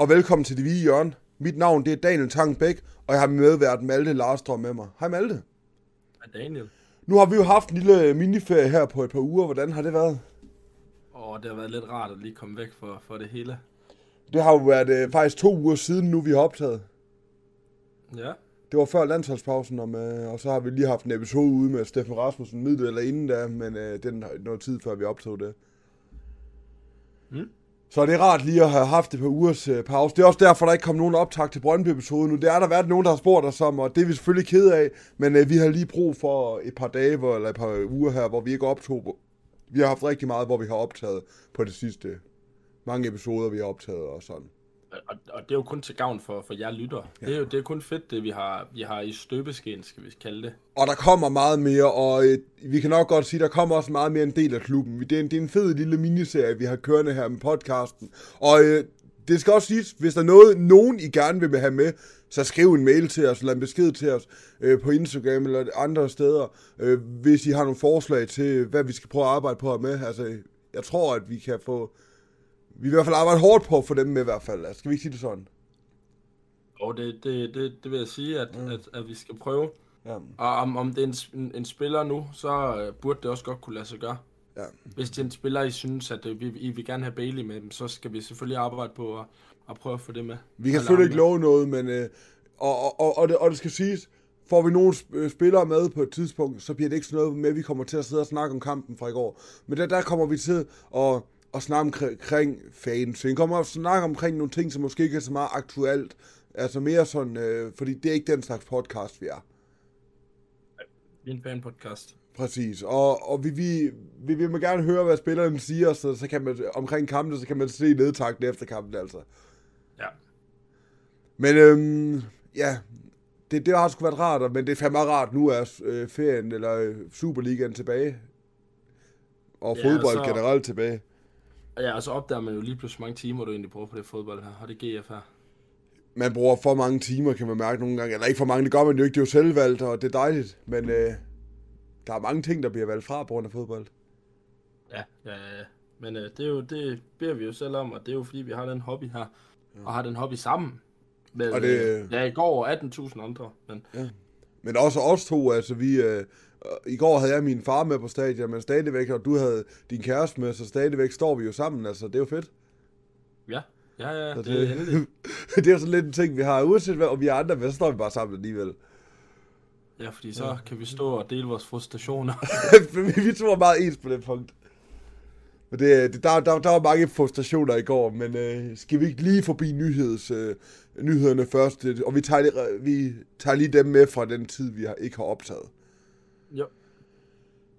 Og velkommen til Det Hvide Hjørne. Mit navn det er Daniel Tang Bæk, og jeg har medvært Malte Larstrøm med mig. Hej Malte. Hej Daniel. Nu har vi jo haft en lille miniferie her på et par uger. Hvordan har det været? Og det har været lidt rart at lige komme væk for, for det hele. Det har jo været øh, faktisk to uger siden nu, vi har optaget. Ja. Det var før landsholdspausen, og, med, og så har vi lige haft en episode ude med Steffen Rasmussen midt eller inden da, men øh, den har noget tid før vi optog det. Mm. Så det er rart lige at have haft et par ugers øh, pause. Det er også derfor, der ikke kom nogen optag til Brøndby-episoden nu. Det er der været nogen, der har spurgt os om, og det er vi selvfølgelig ked af. Men øh, vi har lige brug for et par dage, hvor, eller et par uger her, hvor vi ikke optog. Vi har haft rigtig meget, hvor vi har optaget på det sidste. Mange episoder, vi har optaget og sådan. Og, og det er jo kun til gavn for, for jer lytter. Ja. Det, er jo, det er kun fedt, det vi har, vi har i støbeskeen, skal vi kalde det. Og der kommer meget mere, og øh, vi kan nok godt sige, der kommer også meget mere en del af klubben. Det er en, det er en fed lille miniserie, vi har kørende her med podcasten. Og øh, det skal også siges, hvis der er noget, nogen I gerne vil have med, så skriv en mail til os, eller en besked til os øh, på Instagram eller andre steder, øh, hvis I har nogle forslag til, hvad vi skal prøve at arbejde på med. Altså, jeg tror, at vi kan få... Vi i hvert fald arbejde hårdt på at få dem med i hvert fald. Altså, skal vi ikke sige det sådan? Og det, det, det, det vil jeg sige, at, mm. at, at vi skal prøve. Ja. Og om, om det er en, en spiller nu, så uh, burde det også godt kunne lade sig gøre. Ja. Hvis det er en spiller, I synes, at uh, vi, I vil gerne have Bailey med, så skal vi selvfølgelig arbejde på at, at prøve at få det med. Vi kan selvfølgelig ikke love noget, men... Øh, og, og, og, det, og det skal siges, får vi nogle spillere med på et tidspunkt, så bliver det ikke sådan noget med, at vi kommer til at sidde og snakke om kampen fra i går. Men der, der kommer vi til at, at snakke omkring fans. Vi kommer at snakke omkring nogle ting, som måske ikke er så meget aktuelt. Altså mere sådan, øh, fordi det er ikke den slags podcast, vi er. Vi er en fan-podcast. Præcis, og, og vi, vi, vi vil gerne høre, hvad spillerne siger, så, så kan man, omkring kampen, så kan man se nedtakten efter kampen, altså. Ja. Men øhm, ja, det, det har sgu været rart, men det er fandme rart, nu er øh, ferien, eller øh, Superligaen tilbage. Og Ja, fodbold så- generelt tilbage. Ja, og så opdager man jo lige pludselig, mange timer du egentlig bruger på det fodbold her, og det GF her. Man bruger for mange timer, kan man mærke nogle gange. Eller ikke for mange, det gør man jo ikke, det er jo selvvalgt, og det er dejligt. Men øh, der er mange ting, der bliver valgt fra på grund af fodbold. Ja, ja, ja. Men øh, det, er jo, det beder vi jo selv om, og det er jo fordi, vi har den hobby her. Ja. Og har den hobby sammen. Med, Og det- øh, ja, i går 18.000 andre. Men Men også os to, altså vi... Øh, I går havde jeg min far med på stadion, men stadigvæk, og du havde din kæreste med, så stadigvæk står vi jo sammen, altså det er jo fedt. ja, ja, ja, Så det, er endeligt. det er jo sådan lidt en ting, vi har. Uanset hvad, og vi er andre, men så står vi bare sammen alligevel. Ja, fordi så kan vi stå og dele vores frustrationer. vi, er meget ens på det punkt. Men det, det, der, der, der var mange frustrationer i går, men øh, skal vi ikke lige forbi nyheds, øh, nyhederne først? Det- Og vi tager, lige- vi tager lige dem med fra den tid, vi har, ikke har optaget. Jo.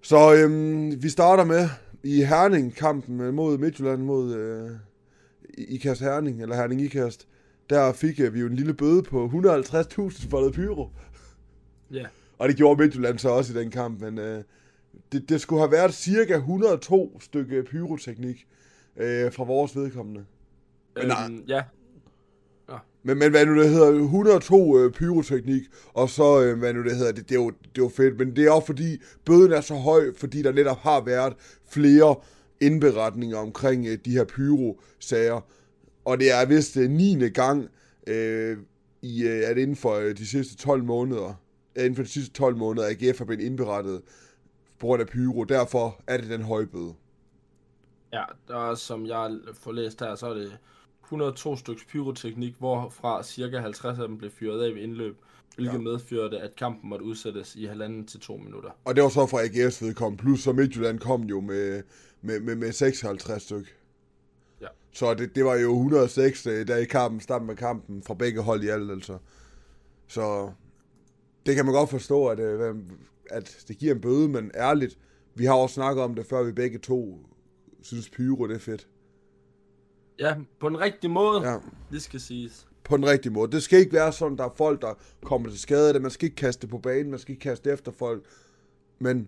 Så øhm, vi starter med i Herning-kampen mod Midtjylland mod øh, Ikast Herning, eller Herning Ikast. Der fik øh, vi jo en lille bøde på 150.000 for noget pyro. Ja, Og det gjorde Midtjylland så også i den kamp, men øh, det, det skulle have været cirka 102 stykke pyroteknik øh, fra vores vedkommende. Men nej. øhm, ja, men, men hvad nu det hedder, 102 øh, pyroteknik, og så, øh, hvad nu det hedder, det, det, er jo, det er jo fedt, men det er også fordi, bøden er så høj, fordi der netop har været flere indberetninger omkring øh, de her pyro-sager, og det er vist øh, 9. gang, øh, i, øh, at inden for øh, de sidste 12 måneder, øh, inden for de sidste 12 måneder, AGF har blevet indberettet på grund af pyro, derfor er det den høje bøde. ja, der som jeg får læst her, så er det 102 stykker pyroteknik, hvorfra cirka 50 af dem blev fyret af ved indløb, hvilket Ja. medførte, at kampen måtte udsættes i halvanden til to minutter. Og det var så fra AGF's vedkommende, plus så Midtjylland kom jo med, med, med, med 56 styk. Ja. Så det, det var jo 106 øh, der i kampen, starten med kampen, fra begge hold i alt, altså. Så det kan man godt forstå, at, øh, at det giver en bøde, men ærligt, vi har også snakket om det, før vi begge to synes pyro, det er fedt. Ja, på en rigtig måde, Ja, ja. det skal siges. på den rigtige måde. Det skal ikke være sådan, der er folk, der kommer til skade af det. Man skal ikke kaste det på banen, man skal ikke kaste efter folk. Men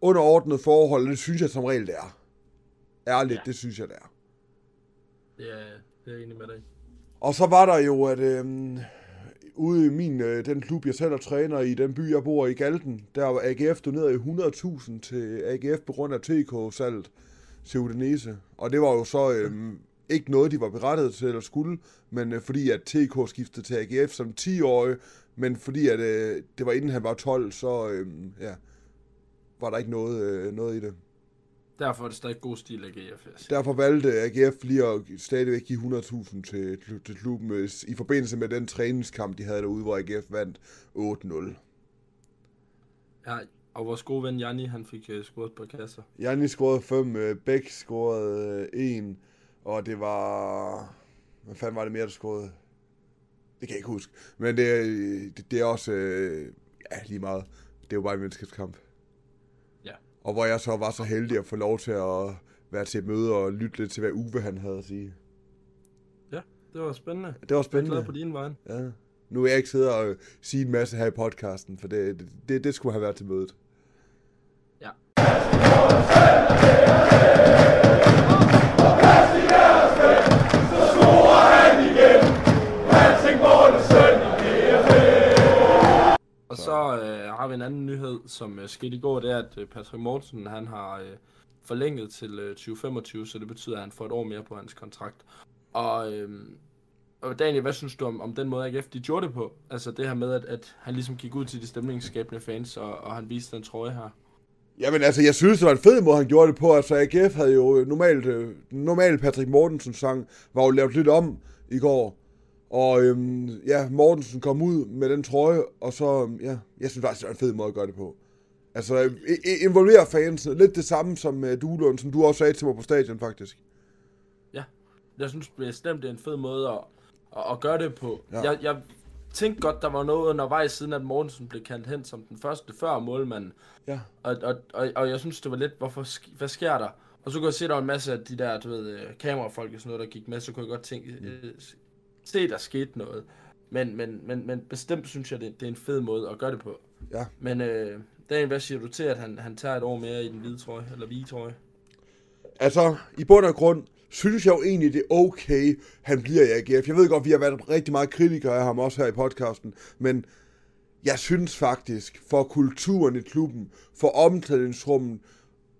under ordnet forhold, det synes jeg som regel, det er. Ærligt, ja. Ja. det synes jeg, det er. Det er, det er jeg enig med dig. Og så var der jo, at øhm, ude i min, øh, den klub, jeg selv er træner i, den by, jeg bor i, Galten, der var AGF doneret i 100.000 til AGF på grund af TK-salget til Udinese. Og det var jo så øhm, ikke noget, de var berettiget til eller skulle, men øh, fordi at TK skiftede til AGF som 10-årig, men fordi at øh, det var inden han var 12, så øh, ja, var der ikke noget, øh, noget i det. Derfor er det stadig god stil af AGF. Derfor valgte AGF lige at stadigvæk give 100.000 til, til klubben øh, i forbindelse med den træningskamp, de havde derude, hvor AGF vandt 8-0. Ja, og vores gode ven Janni, han fik uh, scoret på kasser. Janni scorede 5, uh, Bæk scorede 1, uh, og det var... Hvad fanden var det mere, der scorede? Det kan jeg ikke huske. Men det, det, det er også... Uh, ja, lige meget. Det er jo bare en menneskeskamp. Ja. Og hvor jeg så var så heldig at få lov til at være til et møde og lytte lidt til, hvad Uwe han havde at sige. Ja, det var spændende. Det var spændende. Jeg er glad på din vej. Ja. Nu vil jeg ikke sidde og sige en masse her i podcasten, for det, det, det, det skulle have været til mødet. Ja. Og så øh, har vi en anden nyhed, som øh, skete i går, det er, at øh, Patrick Mortensen, han har øh, forlænget til øh, 2025, så det betyder, at han får et år mere på hans kontrakt. Og, øh, og Daniel, hvad synes du om, om den måde, AGF de gjorde det på? Altså det her med, at, at han ligesom gik ud til de stemningsskabende fans, og, og han viste den trøje her. Jamen altså, jeg synes, det var en fed måde, han gjorde det på. Altså, AGF havde jo normalt, øh, normalt Patrick Mortensen sang, var jo lavet lidt om i går. Og øhm, ja, Mortensen kom ud med den trøje, og så, øhm, ja, jeg synes faktisk, det var en fed måde at gøre det på. Altså, involvere fans. Lidt det samme som uh, Duelund, som du også sagde til mig på stadion, faktisk. Ja, jeg synes bestemt, det er en fed måde at, at, at gøre det på. Ja. Jeg, jeg tænkte godt, der var noget undervejs, siden at Mortensen blev kaldt hen som den første før målmand. Ja. Og, og, og, og jeg synes, det var lidt, hvorfor, hvad sker der? Og så kunne jeg se, at der var en masse af de der, du ved, øh, kamerafolk og sådan noget, der gik med, så kunne jeg godt tænke, mm. øh, se, der skete noget. Men, men, men, men bestemt synes jeg, det, det er en fed måde at gøre det på. Ja. Men øh, Daniel, hvad siger du til, at han, han tager et år mere i den hvide trøje, eller hvide trøje? Altså, i bund og grund, synes jeg jo egentlig, det er okay, han bliver i AGF. Jeg ved godt, vi har været rigtig meget kritikere af ham også her i podcasten, men jeg synes faktisk, for kulturen i klubben, for omklædningsrummet,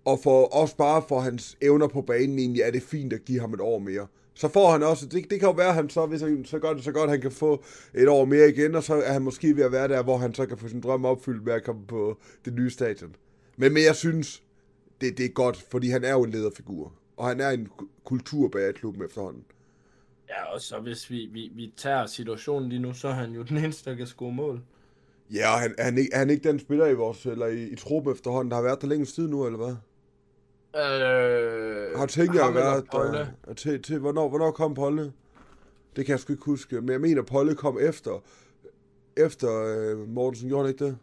og for også bare for hans evner på banen egentlig, er det fint at give ham et år mere. Så får han også, det, det kan jo være, at han så, hvis han så gør det så godt, han kan få et år mere igen, og så er han måske ved at være der, hvor han så kan få sin drøm opfyldt med at komme på det nye stadion. Men, men jeg synes, det, det er godt, fordi han er jo en lederfigur, og han er en kultur bag klubben efterhånden. Ja, og så hvis vi, vi, vi tager situationen lige nu, så er han jo den eneste, der kan score mål. Ja, og han, er, han ikke, er han ikke den spiller i vores, eller i, i truppen efterhånden, der har været der længst tid nu, eller hvad? Øh, har tænkt at være der, til, til, hvornår, hvornår kom Polle? Det kan jeg sgu ikke huske, men jeg mener, Polle kom efter, efter øh, Mortensen, gjorde han ikke det?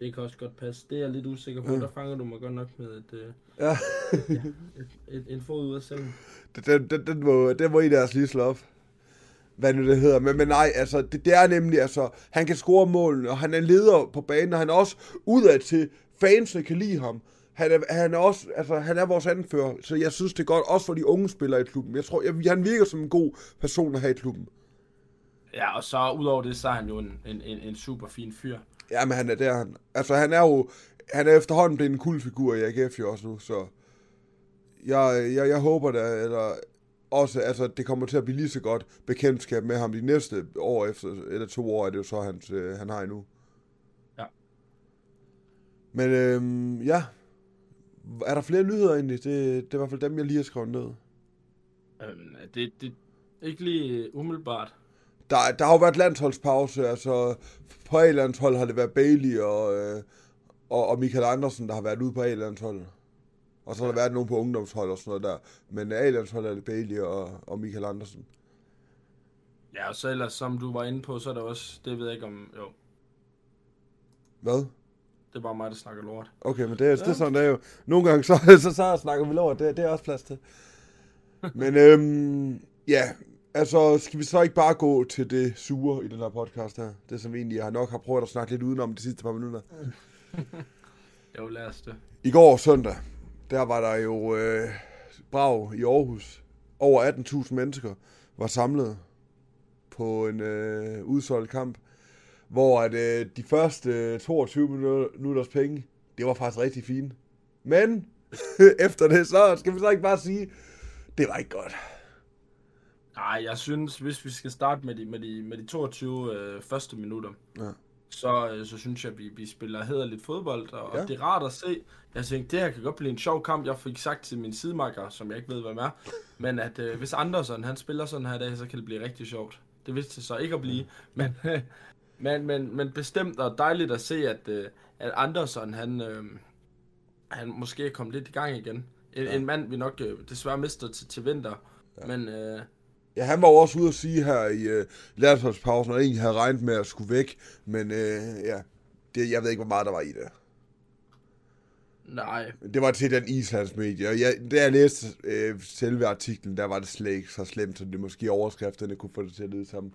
Det kan også godt passe. Det er jeg lidt usikker på. Ja. Der fanger du mig godt nok med et, øh, ja. Ja, et, en fod ud af sengen. Den, den, den, må, den må I deres lige slå op. Hvad nu det hedder. Men, men nej, altså, det, det er nemlig, altså, han kan score målene, og han er leder på banen, og han er også udad til, fansene kan lide ham. Han er, han er også, altså, han er vores anfører, så jeg synes, det er godt, også for de unge spillere i klubben. Jeg tror, jeg, han virker som en god person at have i klubben. Ja, og så udover det, så er han jo en, en, en, en super fin fyr. Ja, men han er der. Han, altså, han er jo, han er efterhånden blevet en kul figur i AGF jo også nu, så jeg, jeg, jeg håber da, eller også, altså, det kommer til at blive lige så godt bekendtskab med ham de næste år efter, eller to år, er det jo så, han, han har endnu. Ja. Men øhm, ja, er der flere nyheder egentlig? Det, det er i hvert fald dem, jeg lige har skrevet ned. Øhm, det, det ikke lige umiddelbart. Der, der har jo været landsholdspause, altså på A-landshold har det været Bailey og, øh, og, og Michael Andersen, der har været ude på A-landshold. Og så har der været nogen på ungdomshold og sådan noget der. Men A-landshold er det Bailey og, og Michael Andersen. Ja, og så ellers, som du var inde på, så er der også, det ved jeg ikke om, jo. Hvad? Det er bare mig, der snakker lort. Okay, men det er, ja. det er sådan, det er jo. Nogle gange, så, så, så snakker vi lort. Det, det er også plads til. men øhm, ja, altså, skal vi så ikke bare gå til det sure i den her podcast her? Det som vi egentlig har nok har prøvet at snakke lidt udenom de sidste par minutter. jo, lad os det. I går søndag, der var der jo øh, brav i Aarhus. Over 18.000 mennesker var samlet på en øh, udsolgt kamp hvor at, øh, de første 22 minutters penge, det var faktisk rigtig fint. Men efter det, så skal vi så ikke bare sige, det var ikke godt. Nej, jeg synes, hvis vi skal starte med de, med de, med de 22 øh, første minutter, ja. Så, øh, så synes jeg, at vi, vi spiller hederligt fodbold, og, ja. og det er rart at se. Jeg tænkte, det her kan godt blive en sjov kamp. Jeg fik sagt til min sidemarker, som jeg ikke ved, hvem er, men at øh, hvis Andersen han spiller sådan her dag, så kan det blive rigtig sjovt. Det vidste det så ikke at blive, men, men, men, men bestemt og dejligt at se, at, øh, at Andersen, han, øh, han måske er kommet lidt i gang igen. En, ja. en mand, vi nok øh, desværre mister til, til vinter, ja. men... Øh, Ja, han var jo også ude at sige her i øh, landsholdspausen, at egentlig havde regnet med at skulle væk, men øh, ja, det, jeg ved ikke, hvor meget der var i det. Nej. Det var til den Islands medie, og jeg, da jeg læste øh, selve artiklen, der var det slet ikke så slemt, som det måske overskrifterne kunne få det til at lyde sammen.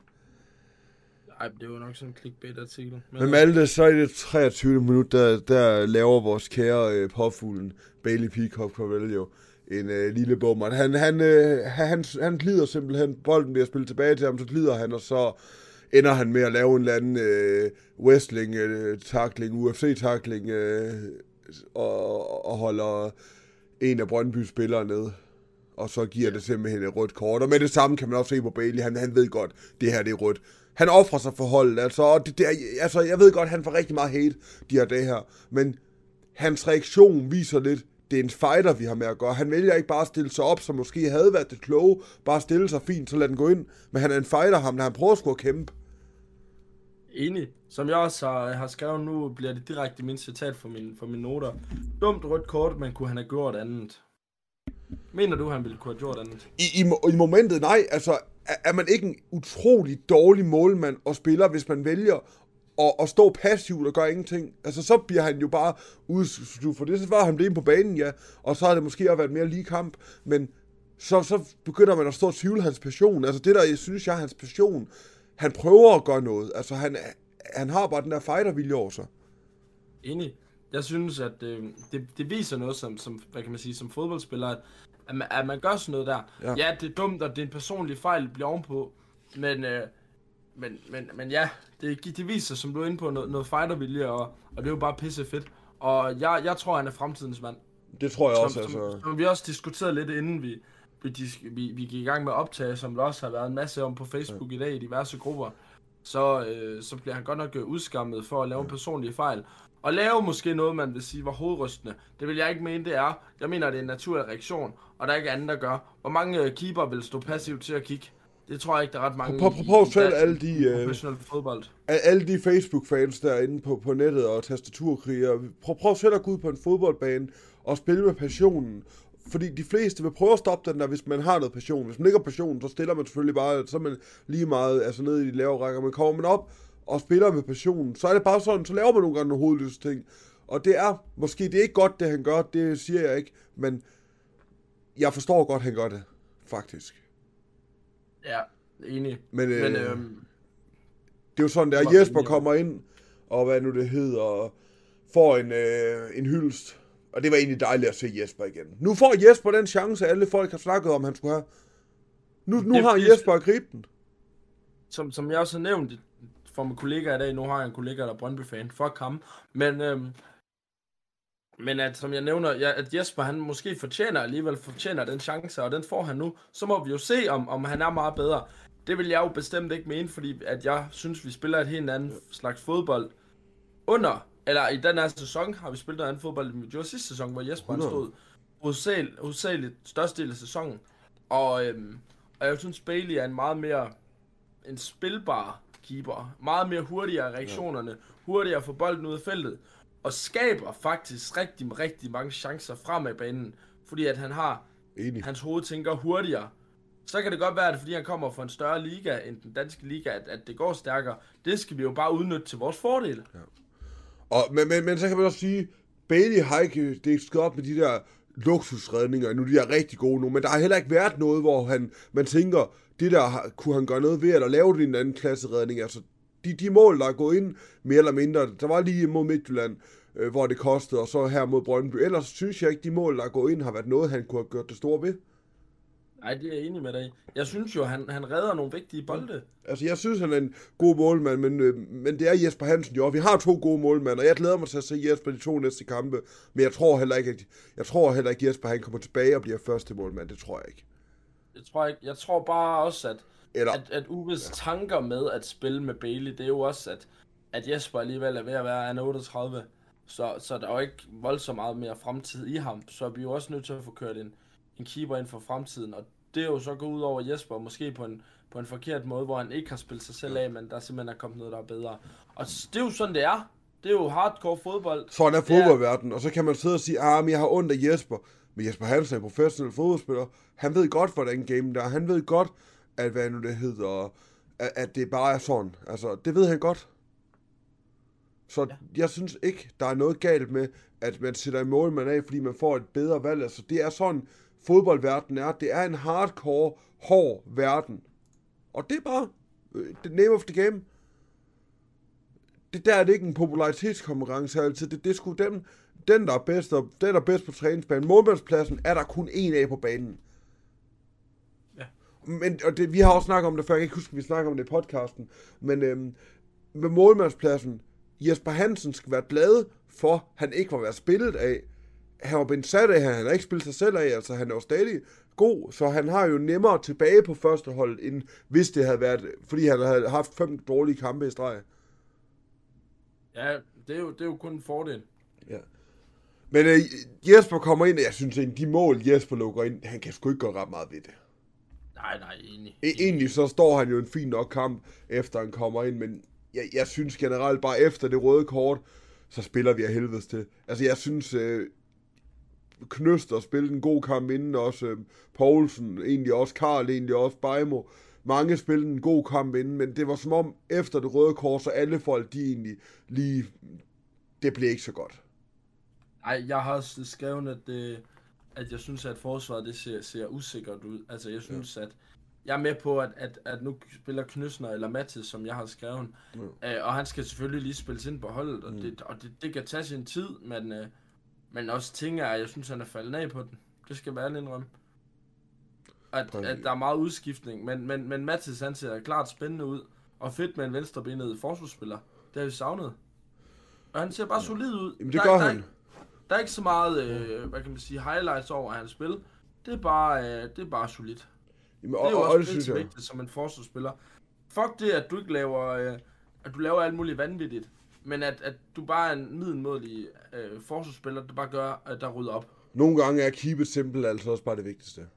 Nej, det var nok sådan en clickbait-artikel. Men, Men Malte, så i det 23. minut, der, der laver vores kære øh, påfuglen, Bailey Peacock Corvelio, en øh, lille bummer. Han, han, øh, han, han glider simpelthen, bolden bliver spillet tilbage til ham, så glider han, og så ender han med at lave en eller anden øh, wrestling-takling, øh, UFC-takling, øh, og, og holder en af Brøndby spillere ned. Og så giver det simpelthen et rødt kort. Og med det samme kan man også se på Bailey, han, han ved godt, det her det er rødt. Han offrer sig for holdet, altså, og det, det, altså, jeg ved godt, han får rigtig meget hate, de her dage her, men hans reaktion viser lidt, det er en fighter, vi har med at gøre. Han vælger ikke bare at stille sig op, som måske havde været det kloge, bare stille sig fint, så lad den gå ind. Men han er en fighter, ham, når han prøver at skulle kæmpe. Enig. Som jeg også har, har skrevet nu, bliver det direkte min citat for, min, for mine noter. Dumt rødt kort, men kunne han have gjort andet? Mener du, han ville kunne have gjort andet? I, i, i momentet, nej. Altså, er, er man ikke en utrolig dårlig målmand og spiller, hvis man vælger at, at stå passivt og gøre ingenting. Altså, så bliver han jo bare ude, for det så var han det på banen, ja. Og så har det måske også været mere lige kamp, men så, så begynder man at stå og tvivle hans passion. Altså, det der, jeg synes, jeg er hans passion. Han prøver at gøre noget. Altså, han, han har bare den der fightervilje over sig. Enig. Jeg synes, at øh, det, det viser noget som, som, hvad kan man sige, som fodboldspiller, at, at, man, at man gør sådan noget der. Ja. ja, det er dumt, og det er en personlig fejl, bliver ovenpå, men, øh, men, men, men ja, det, det viser, som du er inde på, noget, noget fightervilje, og, og det er jo bare pisse fedt. Og jeg, jeg tror, han er fremtidens mand. Det tror jeg som, også, som, altså. Som vi også diskuterede lidt inden vi, vi, vi, vi gik i gang med optag, som der også har været en masse om på Facebook ja. i dag i diverse grupper, så, øh, så bliver han godt nok øh, udskammet for at lave ja. personlige fejl. Og lave måske noget, man vil sige var hovedrystende. Det vil jeg ikke mene, det er. Jeg mener, det er en naturlig reaktion, og der er ikke andet, der gør. Hvor mange øh, keeper vil stå passivt til at kigge? Det tror jeg ikke, der er ret mange Prøv, prøv, prøv selv alle de, professionelle fodbold. alle de Facebook-fans derinde på, på nettet og tastaturkriger. Prøv, prøv selv at gå ud på en fodboldbane og spille med passionen. Fordi de fleste vil prøve at stoppe den der, hvis man har noget passion. Hvis man ikke har passion, så stiller man selvfølgelig bare, så er man lige meget altså nede i de lave rækker. Men kommer man op og spiller med passion, så er det bare sådan, så laver man nogle gange nogle hovedløse ting. Og det er, måske det er ikke godt, det han gør, det siger jeg ikke, men jeg forstår godt, han gør det, faktisk. Ja, enig. Men, øh, Men øhm, det er jo sådan, der Jesper kommer ind, og hvad nu det hedder, får en, øh, en hyldest. Og det var egentlig dejligt at se Jesper igen. Nu får Jesper den chance, alle folk har snakket om, han skulle have. Nu, nu det, har Jesper at gribe den. Som, som jeg også har nævnt for mine kollegaer i dag, nu har jeg en kollega, der er Brøndby-fan. Fuck ham. Men, øhm, men at, som jeg nævner, ja, at Jesper han måske fortjener alligevel fortjener den chance, og den får han nu. Så må vi jo se, om, om han er meget bedre. Det vil jeg jo bestemt ikke mene, fordi at jeg synes, vi spiller et helt andet slags fodbold under, eller i den her sæson har vi spillet noget andet fodbold, end vi gjorde sidste sæson, hvor Jesper han stod hovedsageligt største del af sæsonen. Og, øhm, og jeg synes, Bailey er en meget mere en spilbar keeper. Meget mere hurtigere reaktionerne, hurtigere få bolden ud af feltet og skaber faktisk rigtig, rigtig mange chancer frem af banen, fordi at han har, Enig. hans hoved tænker hurtigere. Så kan det godt være, at fordi han kommer fra en større liga end den danske liga, at, at det går stærkere. Det skal vi jo bare udnytte til vores fordel. Ja. Og, men, men, men så kan man også sige, Bailey har ikke det skal op med de der luksusredninger, nu de er rigtig gode nu, men der har heller ikke været noget, hvor han, man tænker, det der kunne han gøre noget ved, eller lave det i en anden klasse redning. Altså, de, de mål, der er gået ind, mere eller mindre, der var lige mod Midtjylland, øh, hvor det kostede, og så her mod Brøndby. Ellers synes jeg ikke, de mål, der er gået ind, har været noget, han kunne have gjort det store ved. Nej, det er jeg enig med dig Jeg synes jo, han, han redder nogle vigtige bolde. Altså, jeg synes, han er en god målmand, men, øh, men det er Jesper Hansen jo. Vi har to gode målmænd, og jeg glæder mig til at se Jesper de to næste kampe. Men jeg tror heller ikke, at, jeg tror heller ikke, Jesper han kommer tilbage og bliver første målmand. Det tror jeg ikke. Jeg tror, ikke, jeg tror bare også, at, Eller, at, at Uves ja. tanker med at spille med Bailey, det er jo også, at, at Jesper alligevel er ved at være en 38. Så, så der er jo ikke voldsomt meget mere fremtid i ham. Så vi er jo også nødt til at få kørt en, en keeper ind for fremtiden. Og det er jo så gået ud over Jesper, måske på en, på en forkert måde, hvor han ikke har spillet sig selv af, men der simpelthen er kommet noget, der er bedre. Og det er jo sådan, det er. Det er jo hardcore fodbold. sådan er fodboldverdenen, og så kan man sidde og sige, ah, men jeg har ondt af Jesper. Men Jesper Hansen er en professionel fodboldspiller. Han ved godt, hvordan game der er. Han ved godt, at hvad nu det hedder, at, at det bare er sådan. Altså, det ved han godt. Så ja. jeg synes ikke, der er noget galt med, at man sætter en målmand af, fordi man får et bedre valg. Altså, det er sådan, fodboldverdenen er. Det er en hardcore, hård verden. Og det er bare øh, the name of the game. Det der er det ikke en popularitetskonkurrence altid. Det, det er sgu den, den, der er bedst, og den, der er bedst på træningsbanen. Målmandspladsen er der kun en af på banen. Men, og det, vi har også snakket om det før, jeg kan ikke huske, at vi snakker om det i podcasten, men øhm, med målmandspladsen, Jesper Hansen skal være glad for, han ikke var været spillet af. Han var blevet sat af, han har ikke spillet sig selv af, altså han er jo stadig god, så han har jo nemmere tilbage på første hold, end hvis det havde været, fordi han havde haft fem dårlige kampe i streg. Ja, det er jo, det er jo kun en fordel. Ja. Men øh, Jesper kommer ind, og jeg synes egentlig, de mål Jesper lukker ind, han kan sgu ikke gøre ret meget ved det. Nej, nej, enig. E- egentlig så står han jo en fin nok kamp, efter han kommer ind, men jeg, jeg synes generelt bare efter det røde kort, så spiller vi af helvedes til. Altså jeg synes, øh, Knøster spillede en god kamp inden, også øh, Poulsen, egentlig også Karl, egentlig også Bejmo. Mange spillede en god kamp inden, men det var som om efter det røde kort, så alle folk, de egentlig lige, det blev ikke så godt. Nej, jeg har også skrevet, at, det, at jeg synes, at forsvaret det ser, ser usikkert ud. Altså, jeg synes, ja. at jeg er med på, at, at, at nu spiller Knøsner eller Mathis, som jeg har skrevet, mm. øh, og han skal selvfølgelig lige spilles ind på holdet, og, mm. det, og det, det kan tage sin tid, men, øh, men også ting er, at jeg synes, han er faldet af på den. Det skal være en indrømme. At, at der er meget udskiftning, men, men, men Mathis han ser klart spændende ud, og fedt med en venstrebenet forsvarsspiller. Det har vi savnet. Og han ser bare solid ud. Jamen det der, gør der, han. Der, er ikke så meget, øh, hvad kan man sige, highlights over hans spil. Det er bare, øh, det er bare solidt. Jamen, Det er jo også det vigtigt som en forsvarsspiller. Fuck det, at du ikke laver, øh, at du laver alt muligt vanvittigt. Men at, at du bare er en middelmådig øh, forsvarsspiller, der bare gør, at der rydder op. Nogle gange er keep it simple altså også bare det vigtigste.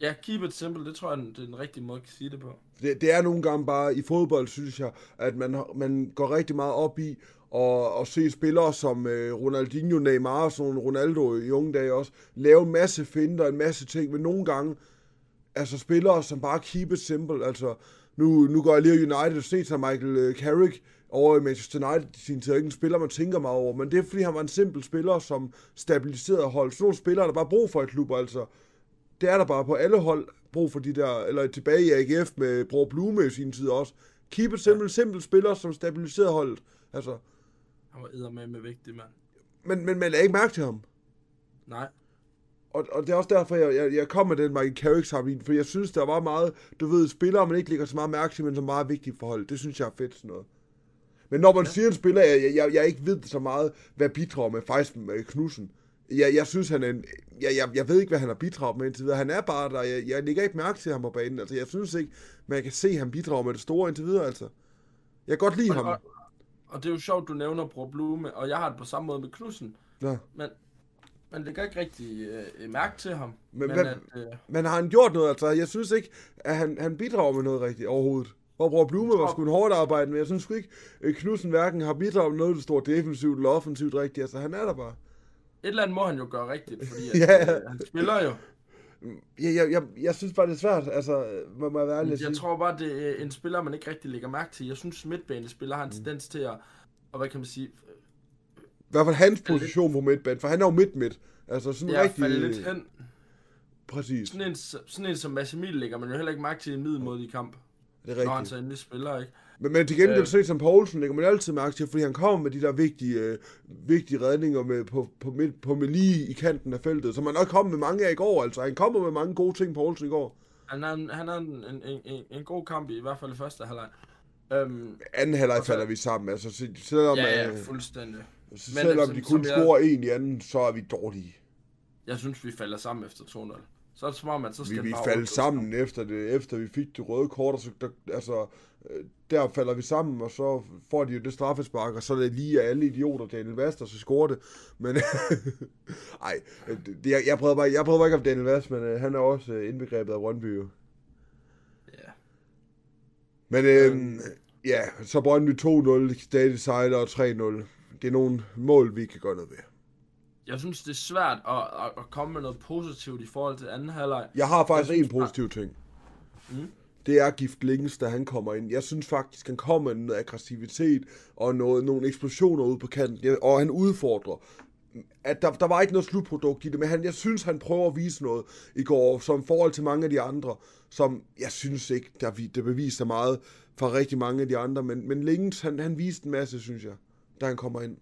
Ja, keep it simple, det tror jeg, det er den rigtige måde at sige det på. Det, det er nogle gange bare, i fodbold synes jeg, at man, man går rigtig meget op i og, og se spillere som øh, Ronaldinho, Neymar og sådan Ronaldo i unge dage også, lave en masse finder, en masse ting, men nogle gange, altså spillere som bare keep it simple, altså nu, nu går jeg lige United og set sig Michael øh, Carrick over i Manchester United i sin tid, ikke en spiller, man tænker meget over, men det er fordi, han var en simpel spiller, som stabiliserede hold. Sådan nogle spillere, der bare brug for et klub, altså. Det er der bare på alle hold brug for de der, eller tilbage i AGF med Bror Blume i sin tid også. Keep it simple, ja. simpel spiller, som stabiliserede holdet. Altså, Han var eddermame med vigtig, mand. men, men man lagde ikke mærke til ham. Nej. Og, og det er også derfor, jeg, jeg, jeg kom med den Michael Carrick sammenligning, for jeg synes, der var meget, du ved, spillere, man ikke lægger så meget mærke til, men er meget vigtige for holdet. Det synes jeg er fedt, sådan noget. Men når man ja. siger en spiller, jeg, jeg, jeg ikke ved så meget, hvad bidrager med, faktisk med Knudsen. Jeg, jeg synes, han er en... Jeg, jeg, jeg ved ikke, hvad han har bidraget med indtil videre. Han er bare der. Jeg, jeg lægger ikke mærke til ham på banen. Altså, jeg synes ikke, man kan se, at han bidrager med det store indtil videre, altså. Jeg kan godt lide Og, ham. og, og det er jo sjovt, du nævner Bror Blume, og jeg har det på samme måde med Knudsen. Ja. Men man lægger ikke rigtig øh, mærke til ham. Men Men, hvad- at, øh, Men har han gjort noget? Altså, jeg synes ikke, at han, han bidrager med noget rigtigt overhovedet. Hvor Bror Blume var sgu en hårdt arbejde, men jeg synes ikke, at Knudsen hverken har bidraget med noget, der står defensivt eller offensivt rigtigt. Altså, han er der bare. et eller andet må han jo gøre rigtigt, fordi at, Ja. øh, han spiller jo. Jeg, jeg, jeg, jeg synes bare, det er svært. Altså, må må jeg være ærlig Jeg sige. tror bare, det er en spiller, man ikke rigtig lægger mærke til. Jeg synes, midtbanespiller har en Mm. tendens til at, og hvad kan man sige, I hvert fald hans position på midtbanen, for han er jo midt-midt. Altså, sådan ja, rigtig... falde lidt hen. Præcis, Sådan en, sådan en som Massimil lægger man jo heller ikke mærke til i en middelmodig kamp, det er når han rigtigt. så endelig spiller, ikke? Men, men til gengæld Øh. set som Poulsen lægger man altid mærke til, fordi han kommer med de der vigtige, øh, vigtige redninger med, på, på, midt, på med lige i kanten af feltet, som han også kom med mange af i går. Altså, han kommer med mange gode ting, Poulsen i går. Han har en, han har en, en, en, en, god kamp i, i hvert fald i første halvleg. Øhm, Anden halvleg så- falder vi sammen. Altså, se- selvom, ja, ja, øh, fuldstændig. selvom altså, de som kun jeg- scorer en i anden, så er vi dårlige. Jeg synes, vi falder sammen efter 2-0. Så er det som om, at så skal vi, vi bare faldt sammen efter, det, efter vi fik det røde kort, og så, der, altså, øh, der falder vi sammen, og så får de jo det straffespark, og så er det lige alle idioter, Daniel Vast, og så scorer det. Men, ej, det, jeg, jeg, prøver bare, jeg prøver ikke om Daniel Vast, men øh, han er også øh, indbegrebet af Brøndby jo. Ja. Men øh, ja, så Brøndby 2-0, stadig sejler og 3-0. Det er nogle mål, vi kan gøre noget ved. Jeg synes, det er svært at, at, komme med noget positivt i forhold til anden halvleg. Jeg har faktisk Jeg en synes bare- positiv ting. Mm. Det er Gift Links, da han kommer ind. Jeg synes faktisk, han kommer med noget aggressivitet og noget, nogle eksplosioner ude på kanten, og han udfordrer. At der, der var ikke noget slutprodukt i det, men han, jeg synes, han prøver at vise noget i går, som forhold til mange af de andre, som jeg synes ikke, der, det beviser meget fra rigtig mange af de andre, men, men Links, han, han viste en masse, synes jeg, da han kommer ind.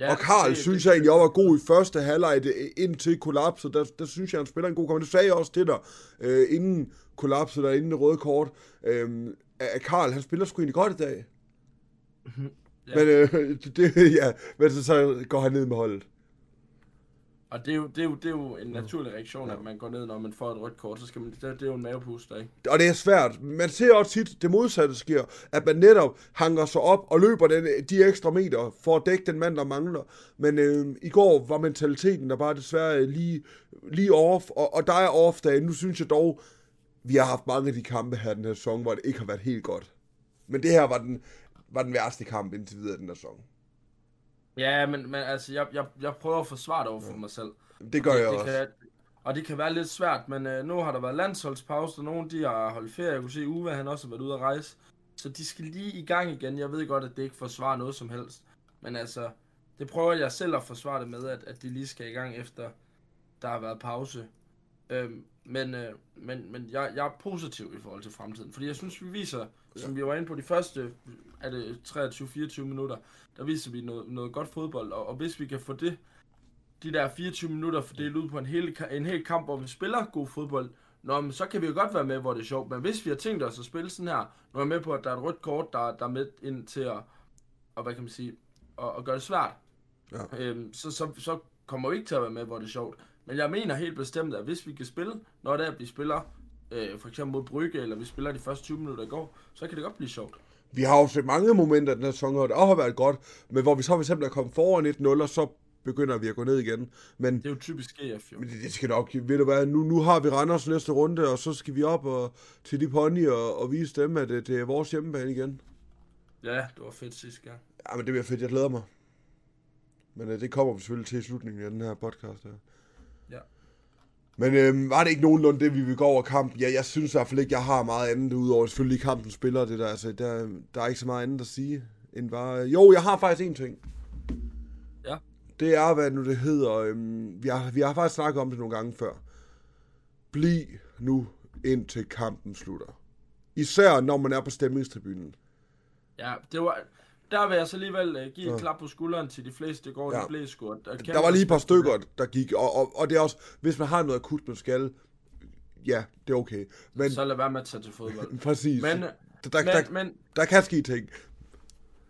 Ja, Og Karl synes jeg egentlig også var god i første halvleg indtil kollapset. Der, der synes jeg, han spiller en god kamp. Det sagde jeg også til dig, øh, inden kollapset og inden det røde kort. Øh, at Karl, han spiller sgu egentlig godt i dag. Ja. Men, øh, det- ja, men så, så går han ned med holdet. Og det er, jo, det, er jo, det er jo en naturlig reaktion, at man går ned, når man får et rødt kort. Så skal man, det, det er jo en mavepuster, ikke? Og det er svært. Man ser også tit, det modsatte sker, at man netop hanger sig op og løber den, de ekstra meter for at dække den mand, der mangler. Men øh, i går var mentaliteten der bare desværre lige, lige off, og, og der er off dage. Nu synes jeg dog, vi har haft mange af de kampe her den her sæson, hvor det ikke har været helt godt. Men det her var den, var den værste kamp indtil videre den her sæson. Ja, men, men altså, jeg, jeg, jeg prøver at forsvare det over for mig selv. Det gør det, jeg det også. Kan, og det kan være lidt svært, men øh, nu har der været landsholdspause, og nogle de har holdt ferie. Jeg kunne se, Uwe han også har været ude at rejse. Så de skal lige i gang igen. Jeg ved godt, at det ikke forsvarer noget som helst. Men altså, det prøver jeg selv at forsvare det med, at, at de lige skal i gang efter, der har været pause. Øhm, men øh, men, men jeg, jeg er positiv i forhold til fremtiden, fordi jeg synes, vi viser, som vi var inde på de første er det 23-24 minutter, der viser vi noget, noget godt fodbold, og, og hvis vi kan få det, de der 24 minutter fordelt ud på en hel, en hel kamp, hvor vi spiller god fodbold, Nå, men så kan vi jo godt være med, hvor det er sjovt. Men hvis vi har tænkt os at spille sådan her, nu er jeg med på, at der er et rødt kort, der, der er med ind til at, og hvad kan man sige, at, at gøre det svært, Ja. øhm, så, så, så kommer vi ikke til at være med, hvor det er sjovt. Men jeg mener helt bestemt, at hvis vi kan spille, når det er, at vi spiller, øh, for eksempel mod Brygge, eller vi spiller de første 20 minutter i går, så kan det godt blive sjovt. Vi har jo set mange momenter den her sæson, og det også har været godt, men hvor vi så for eksempel er kommet foran 1-0, og så begynder vi at gå ned igen. Men Det er jo typisk EF, jo. Men det, det skal nok, ved du hvad, nu, nu har vi Randers næste runde, og så skal vi op og, til de pony og, og vise dem, at det, det er vores hjemmebane igen. Ja, det var fedt sidste gang. Ja, men det bliver fedt, jeg glæder mig. Men uh, det kommer vi selvfølgelig til i slutningen af den her podcast her. Men øhm, var det ikke nogenlunde det, vi vil gå over kamp? Ja, jeg synes i hvert fald ikke, jeg har meget andet, udover selvfølgelig kampen spiller det der. Altså, der, der er ikke så meget andet at sige, end bare... Jo, jeg har faktisk en ting. Ja. Det er, hvad nu det hedder. Øhm, vi, har, vi har faktisk snakket om det nogle gange før. Bliv nu indtil kampen slutter. Især når man er på stemmingstribunen. Ja, det var... Der vil jeg så alligevel uh, give et Ja. klap på skulderen til de fleste i går, Ja. blev sgu. Der, Der var lige et par stykker, der gik, og, og, og det er også, hvis man har noget akut, man skal, ja, det er okay. Men Så lad være med at tage til fodbold. præcis, Men, der, der, men, der, men, der kan ske ting.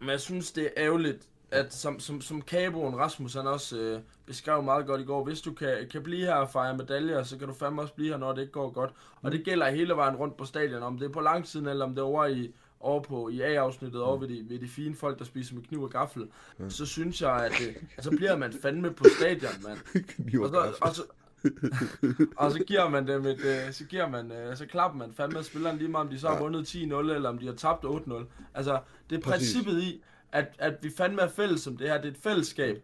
men jeg synes, det er ærgerligt, at som, som, som Kaboen Rasmus han også øh, beskrev meget godt i går, hvis du kan, kan blive her og fejre medaljer, så kan du fandme også blive her, når det ikke går godt. Og det gælder hele vejen rundt på stadion, om det er på langsiden, eller om det er over i, over på i A-afsnittet, over ved de, ved de fine folk, der spiser med kniv og gaffel, så synes jeg, at øh, så bliver man fandme på stadion, mand. Kniv Og og så, og så, og så giver man dem et, øh, så giver man, øh, så klapper man fandme spilleren lige meget, om de så har Ja. vundet 10-0, eller om de har tabt 8-0. Altså, det er Præcis. princippet i, at, at vi fandme er fælles som det her, det er et fællesskab.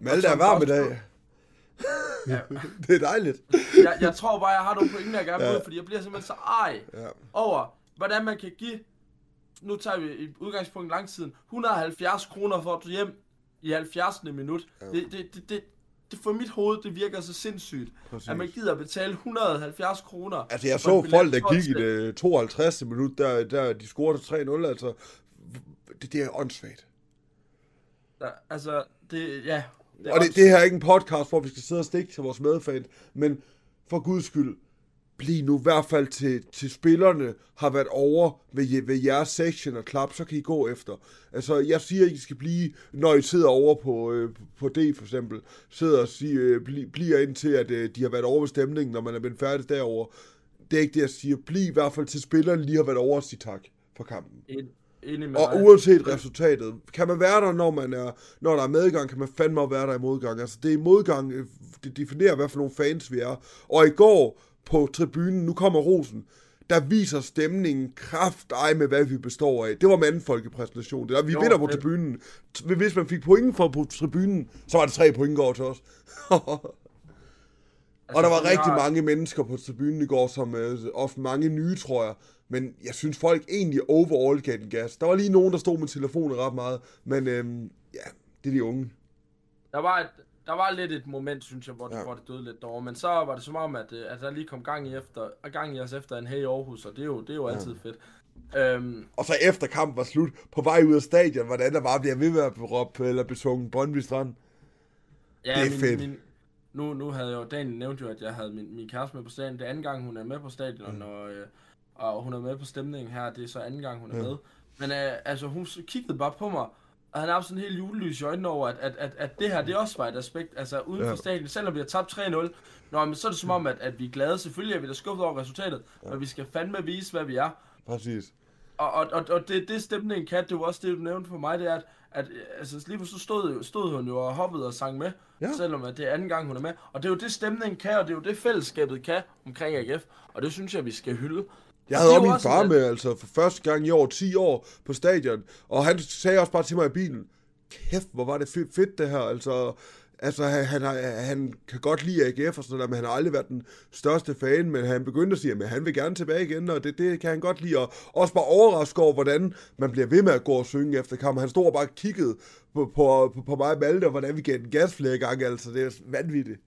Malte er varm i dag. Ja. Det er dejligt. Jeg, jeg tror bare, jeg har nogle pointer, jeg gerne vil Ja. fordi jeg bliver simpelthen så ej Ja. over, hvordan man kan give, nu tager vi et udgangspunkt langtiden, 170 kroner for at hjem i 70. minut. Ja. Det, det, det, det, det for mit hoved, det virker så sindssygt, Præcis. at man gider betale 170 kroner. Altså, jeg så folk, der gik i det 52. minut, der, der de scorede 3-0, altså. Det, det er åndssvagt. Der, altså, det, ja. Og det, det her er ikke en podcast, hvor vi skal sidde og stikke til vores medfans, men for guds skyld, bliv nu i hvert fald til, til spillerne har været over ved, ved jeres section og klap, så kan I gå efter. Altså, jeg siger, at I skal blive, når I sidder over på, øh, på D for eksempel, sidder og siger, øh, bli, bliver indtil, at øh, de har været over ved stemningen, når man er blevet færdig derover. Det er ikke det, jeg siger. Bliv i hvert fald til spillerne lige har været over og sige tak for kampen. Enig med og dig. uanset resultatet, kan man være der, når, man er, når der er medgang, kan man fandme være der i modgang. Altså, det er i modgang, øh, det definerer, hvad for nogle fans vi er. Og i går på tribunen, nu kommer Rosen, der viser stemningen kraft ej med, hvad vi består af. Det var mandfolkepræsentation. Det der, vi Jo, vinder på fedt. tribunen. Hvis man fik point for på tribunen, så var det tre point går til os. og der var vi rigtig har- mange mennesker på tribunen i går, som øh, også mange nye, tror jeg. Men jeg synes, folk egentlig overall gav den gas. Der var lige nogen, der stod med telefonen ret meget. Men øhm, ja, det er de unge. Der var, et, der var lidt et moment, synes jeg, hvor det, Ja. ja. hvor det døde lidt derovre. Men så var det som om, at, øh, at der lige kom gang i, efter, gang i os efter en hey Aarhus, og det er jo, det er jo altid fedt. Øhm, Og så efter kampen var slut, på vej ud af stadion, hvordan der bare bliver ved med at råbe eller besunget Brøndby Strand. ja, Det er min, fedt. Min, nu, nu havde jeg jo, Daniel nævnte jo, at jeg havde min, min kæreste med på stadion. Det er anden gang, hun er med på stadion, mm. og, øh, og hun er med på stemningen her. Det er så anden gang, hun er Ja. med. Men øh, altså, hun kiggede bare på mig, og han har haft sådan en helt julelys i øjnene over, at, at, at, at det her, det også var et aspekt, altså uden for Ja. stadion, selvom vi har tabt 3-0, Nå, men så er det som om, at, at vi er glade. Selvfølgelig er vi da skuffet over resultatet, ja. men vi skal fandme vise, hvad vi er. Præcis. Og, og, og, og det, det stemningen kan, det var også det, du nævnte for mig, det er, at, at altså, lige pludselig stod, stod hun jo og hoppede og sang med, ja. selvom at det er anden gang, hun er med. Og det er jo det, stemningen kan, og det er jo det, fællesskabet kan omkring AGF. Og det synes jeg, vi skal hylde. Jeg havde også min far en- med, altså for første gang i år, 10 år på stadion, og han sagde også bare til mig i bilen, kæft, hvor var det fedt, det her, altså, altså han, han, han kan godt lide AGF og sådan noget, men han har aldrig været den største fan, men han begyndte at sige, at han vil gerne tilbage igen, og det, det kan han godt lide, og også bare overrasket over, hvordan man bliver ved med at gå og synge efter kampen. Han stod og bare kiggede på, på, på, på mig og Malte, og hvordan vi gav den gas flere gange, altså det er vanvittigt.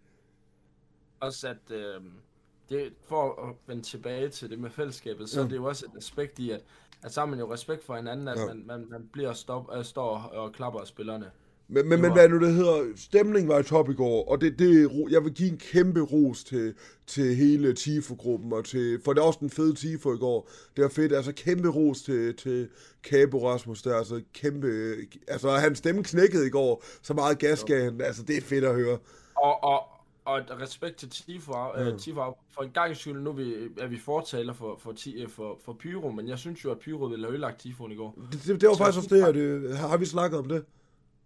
Også at, øh, det, for at vende tilbage til det med fællesskabet, så Ja. det er jo også et aspekt i, at, at så har man jo respekt for hinanden, at Ja. man, man, man bliver stop, øh, står og klapper af spillerne. Men, men, men hvad nu det hedder, stemningen var i top i går, og det, det, jeg vil give en kæmpe ros til, til hele Tifo-gruppen, og til, for det er også den fede Tifo i går. Det var fedt, altså kæmpe ros til, til Cabo Rasmus der, altså kæmpe, altså hans stemme knækkede i går, så meget gas gav han, altså det er fedt at høre. Og, og, og et respekt til Tifo, Ja. øh, Tifo for en gang skyld, nu er vi, er vi fortaler for, for, ti- øh, for, for Pyro, men jeg synes jo, at Pyro ville have ødelagt Tifoen i går. Det, det, det var Så faktisk også det, at, det, har vi snakket om det?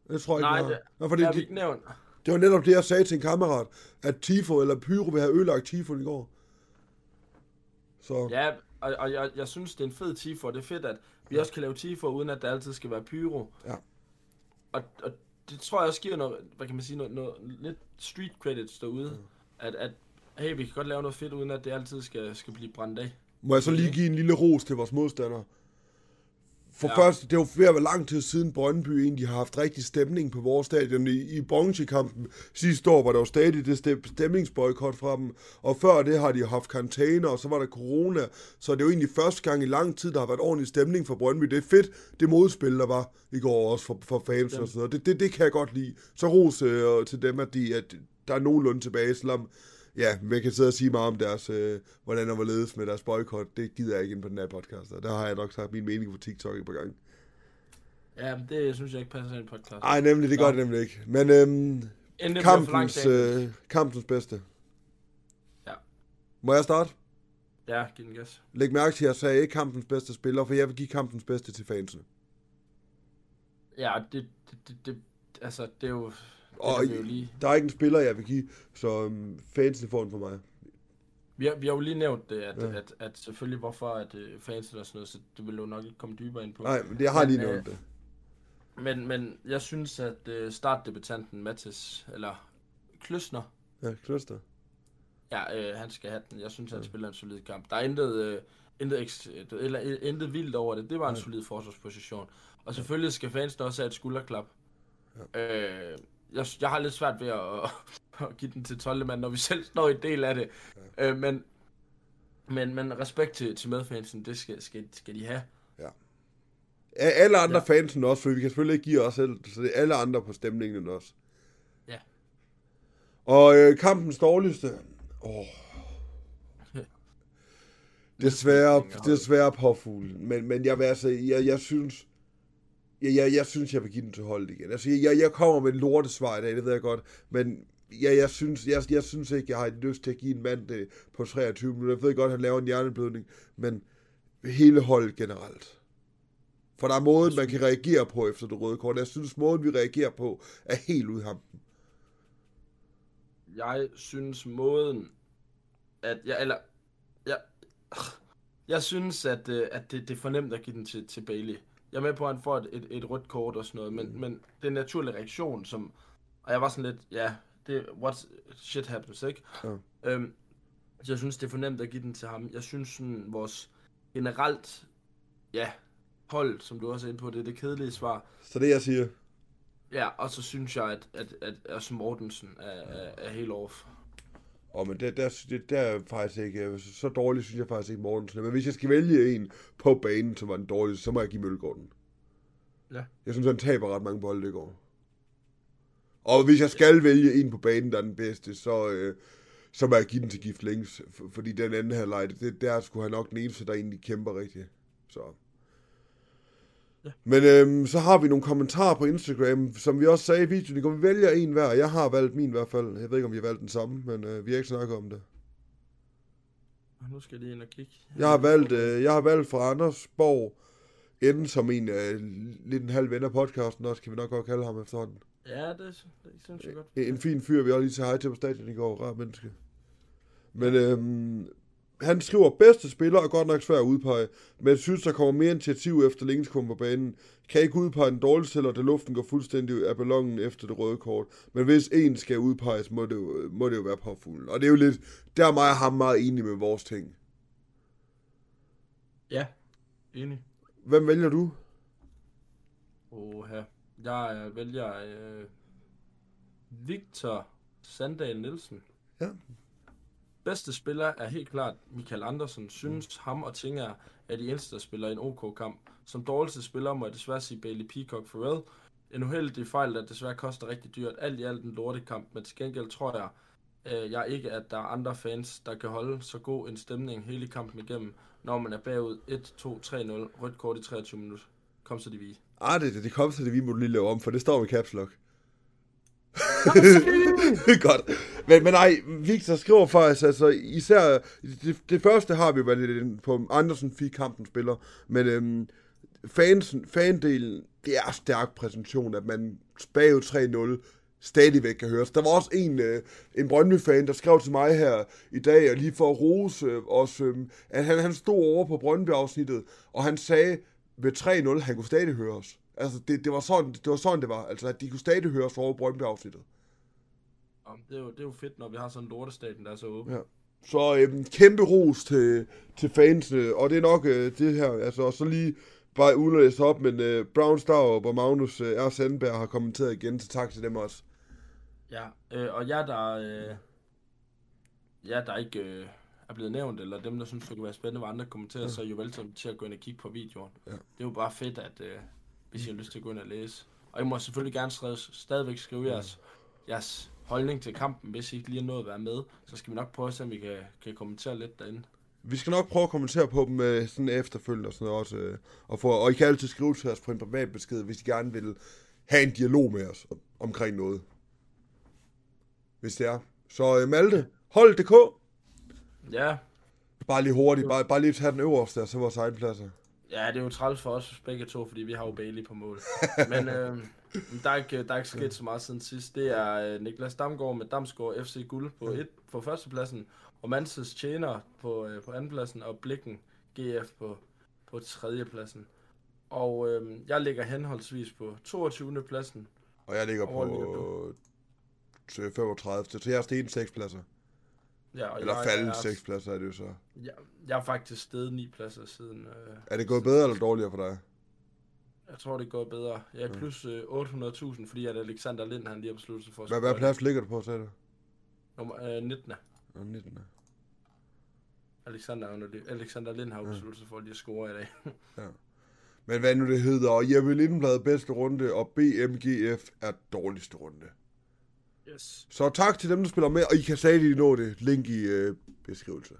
Det tror jeg Nej, ikke, vi det. Nå, for det har vi ikke nævnt. det var netop det, jeg sagde til en kammerat, at Tifo eller Pyro vil have ødelagt Tifo i går. Så, Ja, og, og jeg, jeg synes, det er en fed Tifo, og det er fedt, at vi også kan lave Tifo, uden at det altid skal være Pyro. Ja. Og, og det tror jeg også giver noget, hvad kan man sige, noget, noget lidt street credits derude. At, at hey, vi kan godt lave noget fedt, uden at det altid skal, skal blive brændt af. Må jeg så lige give en lille ros til vores modstandere? For ja. Først, det er jo ved at være lang tid siden Brøndby egentlig har haft rigtig stemning på vores stadion. I, i bronzekampen sidste år var der jo stadig det stem- stemningsboykot fra dem. Og før det har de haft karantæne, og så var der corona. Så det er jo egentlig første gang i lang tid, der har været ordentlig stemning for Brøndby. Det er fedt, det modspil, der var i går også for, for fans Ja. og sådan noget. Det, det, det kan jeg godt lide. Så ros øh, til dem, at, de, at der er nogenlunde tilbage, selvom Ja, man kan sidde og sige meget om deres, øh, hvordan der var ledes med deres boykot. Det gider jeg ikke ind på den her podcast. og Der har jeg nok sagt min mening på TikTok et par gange. Ja, det synes jeg ikke passer i en podcast. Nej, nemlig, det gør det nemlig ikke. Men øhm, kampens, øh, kampens bedste. Ja. Må jeg starte? Ja, giv den gas. Læg mærke til, at jeg sagde ikke kampens bedste spiller, for jeg vil give kampens bedste til fansene. Ja, det, det, det, det altså, det er jo... Og er lige... der er ikke en spiller, jeg vil give, så øhm, fansene får den for mig. Vi har, vi har jo lige nævnt det, at, Ja. ja. at, at selvfølgelig hvorfor at uh, fansen og sådan noget, så det vil jo nok ikke komme dybere ind på. Nej, men det, jeg har Men, lige øh, nævnt det. Men, men jeg synes, at uh, startdebutanten Mathis, eller Kløsner, Ja, Kloster. ja, øh, han skal have den. Jeg synes, han spiller en solid kamp. Der er intet, øh, intet, eks, eller, øh, intet vildt over det. Det var en Nej. solid forsvarsposition. Og selvfølgelig skal fansen også have et skulderklap. Ja. Øh, jeg, jeg har lidt svært ved at, at give den til 12. mand, når vi selv står i en del af det. Ja. Øh, men, men, men respekt til, til medfansen, det skal, skal, skal de have. Ja, alle andre. Ja. fansen også, for vi kan selvfølgelig ikke give os selv, så det er alle andre på stemningen også. Ja. Og øh, kampens dårligste, åh, Desværre, desværre påfuglen. Men, men jeg vil altså, jeg, jeg synes, jeg, jeg, jeg synes, jeg vil give den til holdet igen. Altså, jeg, jeg kommer med en lortesvar i dag, det ved jeg godt, men jeg, jeg, synes, jeg, jeg synes ikke, jeg har lyst til at give en mand det på 23 minutter. Jeg ved godt, at han laver en hjerneblødning, men hele holdet generelt. For der er måden, man kan reagere på efter det røde kort. Jeg synes, måden, vi reagerer på, er helt ud ham. Jeg synes, måden, at jeg, eller, jeg, jeg synes, at, øh, at det, det er fornemt at give den til, til Bailey. Jeg er med på, at han får et, et, et rødt kort og sådan noget, men, mm. men det er en naturlig reaktion, som, og jeg var sådan lidt, ja, det, what shit happens, ikke? Ja. Øhm, så jeg synes, det er fornemt at give den til ham. Jeg synes, sådan, vores generelt, ja, hold, som du også er inde på, det er det kedelige svar. Så det, jeg siger? Ja, og så synes jeg, at, at, at, at Mortensen er, er, er helt off. Og men det, der, det, der er faktisk ikke, så dårligt synes jeg faktisk ikke Mortensen. Men hvis jeg skal vælge en på banen, som var den dårligste, så må jeg give Mølgaarden. Ja. Jeg synes, han taber ret mange bolde i går. Og hvis jeg skal vælge en på banen, der er den bedste, så, øh, så må jeg give den til Gift Links. Fordi den anden her lejde, det, der skulle han nok den eneste, der egentlig kæmper rigtigt. Så. Ja. Men øhm, så har vi nogle kommentarer på Instagram, som vi også sagde i videoen. går vi vælger en hver. Jeg har valgt min i hvert fald. Jeg ved ikke, om vi har valgt den samme, men øh, vi har ikke snakket om det. Nu skal jeg lige ind og kigge. Jeg har valgt, øh, jeg har valgt fra Anders Borg, enden som en øh, lidt en halv ven af podcasten også, kan vi nok godt kalde ham efterhånden. Ja, det, det synes jeg godt. En fin fyr, vi også lige sagde hej til på stadion i går. Rar menneske. Men øhm, han skriver, bedste spiller er godt nok svært at udpege, men jeg synes, der kommer mere initiativ efter Links kommer på banen. Kan ikke udpege den dårligste, eller da luften går fuldstændig af ballongen efter det røde kort. Men hvis en skal udpeges, må det jo, må det jo være påfuglen. Og det er jo lidt, der er mig og ham meget enige med vores ting. Ja, enig. Hvem vælger du? Åh, her. Jeg vælger øh, Victor Sandal Nielsen. Ja. Bedste spiller er helt klart Michael Andersen. Synes mm. ham og Tinger er de eneste, der spiller en OK-kamp. Som dårligste spiller må jeg desværre sige Bailey Peacock Farrell. En uheldig fejl, der desværre koster rigtig dyrt. Alt i alt en lortekamp, men til gengæld tror jeg, øh, jeg ikke, at der er andre fans, der kan holde så god en stemning hele kampen igennem, når man er bagud 1-2-3-0, rødt kort i 23 minutter. Kom så de vi. Ah, det, det kom så det vi må lige lave om, for det står med caps lock. Godt. Men, men nej, Victor skriver faktisk, altså især, det, det første har vi været på Andersen fik kampen spiller, men øhm, fansen, fandelen, det er stærk præsentation, at man bagud 3-0 stadigvæk kan høres. Der var også en, øh, en Brøndby-fan, der skrev til mig her i dag, og lige for at rose øh, os, øh, at han, han stod over på Brøndby-afsnittet, og han sagde ved 3-0, han kunne stadig høre os. Altså, det, det, var sådan, det var sådan, det var. Altså, at de kunne stadig høre os over Brøndby-afsnittet. Det er, jo, det er jo fedt, når vi har sådan en lortestaten, der er så åben. Ja. Så øhm, kæmpe ros til, til fansene, og det er nok øh, det her, altså, og så lige bare uden at læse op, men øh, Brown Star og Magnus øh, R. Sandberg har kommenteret igen, så tak til dem også. Ja, øh, og jeg der, øh, jeg der ikke øh, er blevet nævnt, eller dem, der synes, det kunne være spændende, hvad andre kommenterer, ja. så er jo velkommen til at gå ind og kigge på videoen. Ja. Det er jo bare fedt, at øh, hvis I har lyst til at gå ind og læse. Og I må selvfølgelig gerne skrive, stadigvæk skrive ja. jeres, jeres holdning til kampen, hvis I ikke lige har nået at være med. Så skal vi nok prøve at se, om vi kan, kan kommentere lidt derinde. Vi skal nok prøve at kommentere på dem øh, sådan efterfølgende og sådan noget også. Øh, og, for, og I kan altid skrive til os på en privat besked, hvis I gerne vil have en dialog med os omkring noget. Hvis det er. Så øh, Malte, hold.dk. Ja. Bare lige hurtigt, bare, bare lige tage den øverste, og så vores egen pladser. Ja, det er jo træls for os begge to, fordi vi har jo Bailey på mål. Men øh, der, er ikke, der er ikke sket så meget siden sidst. Det er øh, Niklas Damgaard med Damsgaard FC Guld på, et, på førstepladsen, og Manses Tjener på, øh, på andenpladsen, og Blikken GF på, på tredjepladsen. Og øh, jeg ligger henholdsvis på 22. pladsen. Og jeg ligger på 35. Så jeg har steget 6 pladser. Ja, og eller faldet seks pladser er det jo så. Ja, jeg har faktisk steget ni pladser siden... Øh, er det gået bedre eller dårligere for dig? Jeg tror, det går bedre. Jeg er plus øh, 800.000, fordi at Alexander Lind han lige har besluttet sig for at Hvad, hvad plads ligger du på, sagde du? Nummer øh, 19. Ja, 19. Alexander, Alexander Lind har jo besluttet sig for at lige score i dag. ja. Men hvad nu det hedder, og Jeppe Lindenblad bedste runde, og BMGF er dårligste runde. Yes. Så tak til dem, der spiller med, og I kan stadig nå det. Link i øh, beskrivelsen.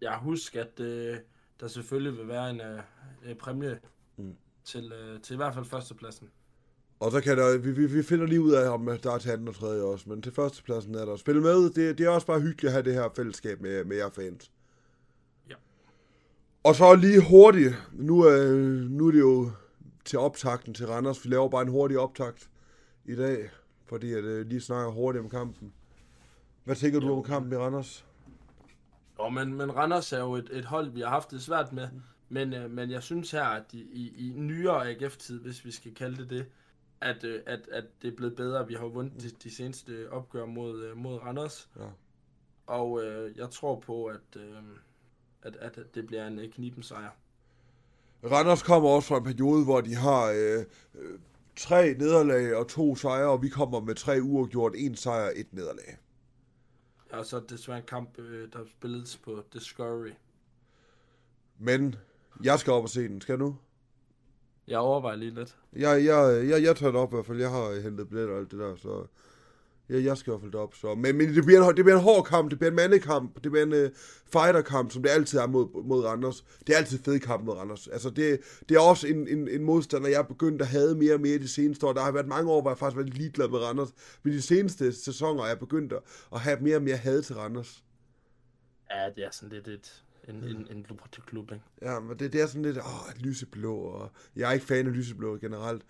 jeg husker, at øh, der selvfølgelig vil være en øh, præmie mm. til, øh, til i hvert fald førstepladsen. Og så kan der, vi, vi, vi finder lige ud af, om der er til anden og tredje også, men til førstepladsen er der at spille med. Det, det er også bare hyggeligt at have det her fællesskab med, med jer fans. Ja. Og så lige hurtigt, nu, er, nu er det jo til optakten til Randers. Vi laver bare en hurtig optakt i dag, fordi at, uh, lige snakker hurtigt om kampen. Hvad tænker du om kampen i Randers? Jo, men, men Randers er jo et, et hold, vi har haft det svært med. Men, øh, men jeg synes her, at i, i, i nyere AGF-tid, hvis vi skal kalde det det, at, øh, at, at det er blevet bedre. Vi har vundet de, de seneste opgør mod, øh, mod Randers. Ja. Og øh, jeg tror på, at, øh, at, at det bliver en øh, kniben sejr. Randers kommer også fra en periode, hvor de har øh, øh, tre nederlag og to sejre, og vi kommer med tre uafgjort, en sejr og et nederlag. Ja, og så desværre en kamp, øh, der spilles på Discovery. Men jeg skal op og se den. Skal du? Jeg overvejer lige lidt. Jeg, jeg, jeg, jeg tager det op i hvert fald. Jeg har hentet billetter og alt det der, så... Ja, jeg skal i hvert fald op. Så. Men, men det, bliver en, det bliver en hård kamp, det bliver en mandekamp, det bliver en uh, fighterkamp, som det altid er mod, mod Randers. Det er altid fed kamp mod Randers. Altså, det, det er også en, en, en modstander, jeg er begyndt at have mere og mere de seneste år. Der har været mange år, hvor jeg faktisk været lidt ligeglad med Randers. Men de seneste sæsoner er jeg begyndt at have mere og mere had til Randers. Ja, det er sådan lidt et, en, en, en lukrativ klub, ikke? Ja, men det, det er sådan lidt, åh, lyseblå, og jeg er ikke fan af lyseblå generelt.